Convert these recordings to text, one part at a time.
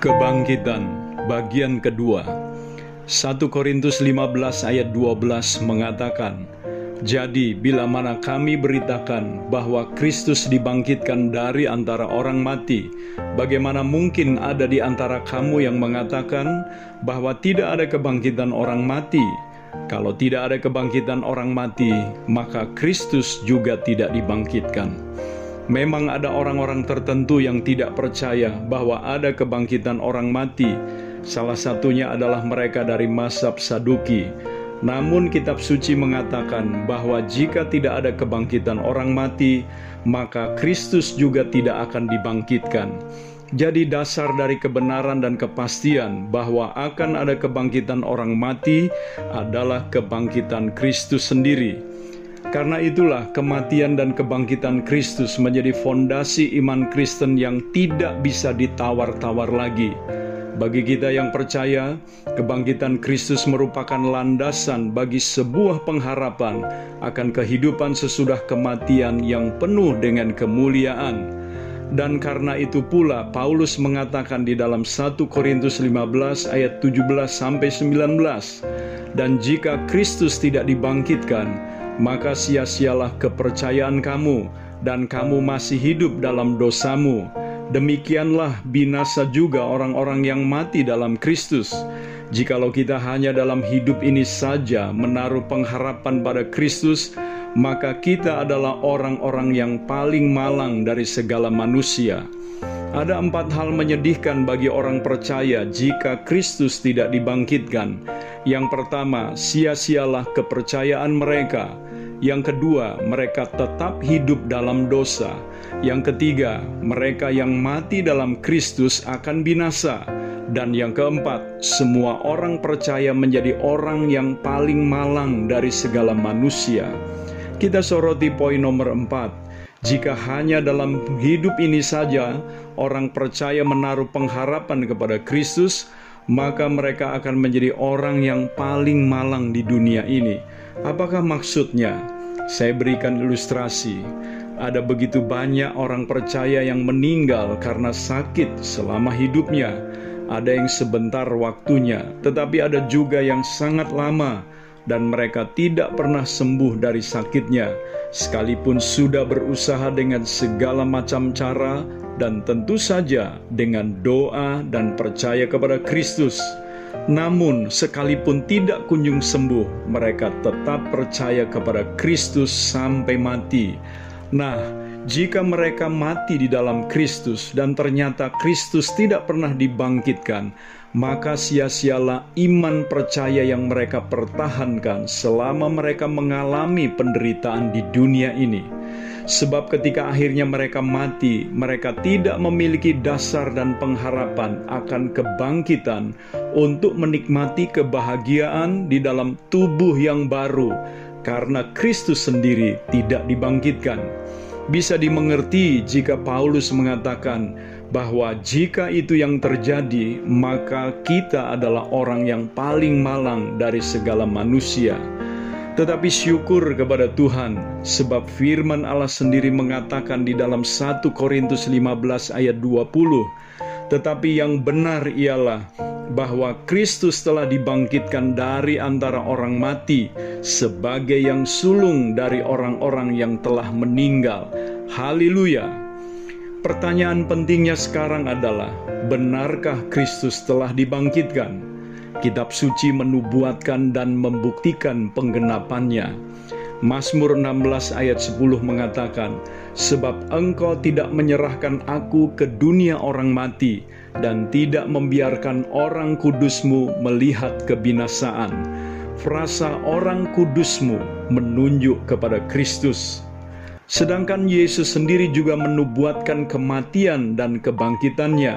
Kebangkitan bagian kedua. 1 Korintus 15 ayat 12 mengatakan Jadi bila mana kami beritakan bahwa Kristus dibangkitkan dari antara orang mati Bagaimana mungkin ada di antara kamu yang mengatakan bahwa tidak ada kebangkitan orang mati? Kalau tidak ada kebangkitan orang mati maka Kristus juga tidak dibangkitkan Memang ada orang-orang tertentu yang tidak percaya bahwa ada kebangkitan orang mati. Salah satunya adalah mereka dari Masab Saduki. Namun kitab suci mengatakan bahwa jika tidak ada kebangkitan orang mati, maka Kristus juga tidak akan dibangkitkan. Jadi dasar dari kebenaran dan kepastian bahwa akan ada kebangkitan orang mati adalah kebangkitan Kristus sendiri. Karena itulah kematian dan kebangkitan Kristus menjadi fondasi iman Kristen yang tidak bisa ditawar-tawar lagi. Bagi kita yang percaya, kebangkitan Kristus merupakan landasan bagi sebuah pengharapan akan kehidupan sesudah kematian yang penuh dengan kemuliaan. Dan karena itu pula Paulus mengatakan di dalam 1 Korintus 15 ayat 17 sampai 19, dan jika Kristus tidak dibangkitkan, maka sia-sialah kepercayaan kamu, dan kamu masih hidup dalam dosamu. Demikianlah binasa juga orang-orang yang mati dalam Kristus. Jikalau kita hanya dalam hidup ini saja menaruh pengharapan pada Kristus, maka kita adalah orang-orang yang paling malang dari segala manusia. Ada empat hal menyedihkan bagi orang percaya jika Kristus tidak dibangkitkan. Yang pertama, sia-sialah kepercayaan mereka. Yang kedua, mereka tetap hidup dalam dosa. Yang ketiga, mereka yang mati dalam Kristus akan binasa. Dan yang keempat, semua orang percaya menjadi orang yang paling malang dari segala manusia. Kita soroti poin nomor empat. Jika hanya dalam hidup ini saja orang percaya menaruh pengharapan kepada Kristus, maka mereka akan menjadi orang yang paling malang di dunia ini. Apakah maksudnya? Saya berikan ilustrasi. Ada begitu banyak orang percaya yang meninggal karena sakit selama hidupnya. Ada yang sebentar waktunya, tetapi ada juga yang sangat lama dan mereka tidak pernah sembuh dari sakitnya, sekalipun sudah berusaha dengan segala macam cara dan tentu saja dengan doa dan percaya kepada Kristus. Namun, sekalipun tidak kunjung sembuh, mereka tetap percaya kepada Kristus sampai mati. Nah, jika mereka mati di dalam Kristus dan ternyata Kristus tidak pernah dibangkitkan, maka sia-sialah iman percaya yang mereka pertahankan selama mereka mengalami penderitaan di dunia ini. Sebab ketika akhirnya mereka mati, mereka tidak memiliki dasar dan pengharapan akan kebangkitan untuk menikmati kebahagiaan di dalam tubuh yang baru, karena Kristus sendiri tidak dibangkitkan. Bisa dimengerti jika Paulus mengatakan bahwa jika itu yang terjadi, maka kita adalah orang yang paling malang dari segala manusia. Tetapi syukur kepada Tuhan, sebab firman Allah sendiri mengatakan di dalam 1 Korintus 15 ayat 20, tetapi yang benar ialah bahwa Kristus telah dibangkitkan dari antara orang mati sebagai yang sulung dari orang-orang yang telah meninggal. Haleluya! Pertanyaan pentingnya sekarang adalah, benarkah Kristus telah dibangkitkan? Kitab suci menubuatkan dan membuktikan penggenapannya. Mazmur 16 ayat 10 mengatakan, Sebab engkau tidak menyerahkan aku ke dunia orang mati, dan tidak membiarkan orang kudusmu melihat kebinasaan. Frasa orang kudusmu menunjuk kepada Kristus. Sedangkan Yesus sendiri juga menubuatkan kematian dan kebangkitannya.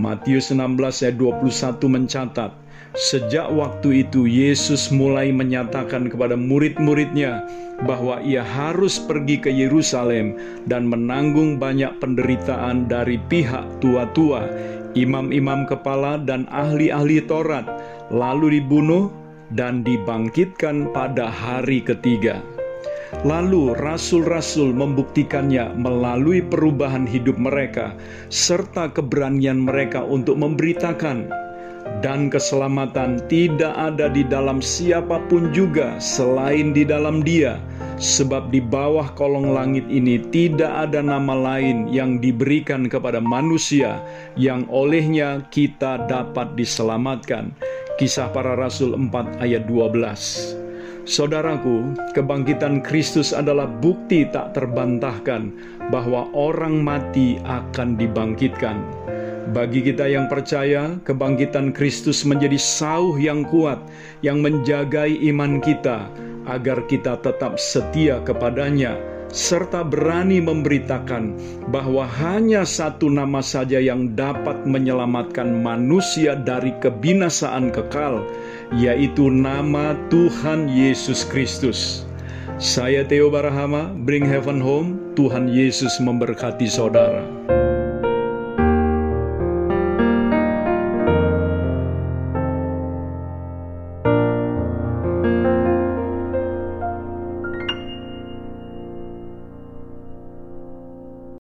Matius 16 ayat 21 mencatat, Sejak waktu itu Yesus mulai menyatakan kepada murid-muridnya bahwa ia harus pergi ke Yerusalem dan menanggung banyak penderitaan dari pihak tua-tua, imam-imam kepala dan ahli-ahli Taurat, lalu dibunuh dan dibangkitkan pada hari ketiga. Lalu rasul-rasul membuktikannya melalui perubahan hidup mereka serta keberanian mereka untuk memberitakan dan keselamatan tidak ada di dalam siapa pun juga selain di dalam Dia, sebab di bawah kolong langit ini tidak ada nama lain yang diberikan kepada manusia yang olehnya kita dapat diselamatkan. Kisah para Rasul 4 ayat 12 Saudaraku, kebangkitan Kristus adalah bukti tak terbantahkan bahwa orang mati akan dibangkitkan. Bagi kita yang percaya, kebangkitan Kristus menjadi sauh yang kuat yang menjagai iman kita agar kita tetap setia kepadanya serta berani memberitakan bahwa hanya satu nama saja yang dapat menyelamatkan manusia dari kebinasaan kekal, yaitu nama Tuhan Yesus Kristus. Saya Theo Barahama, Bring Heaven Home. Tuhan Yesus memberkati saudara.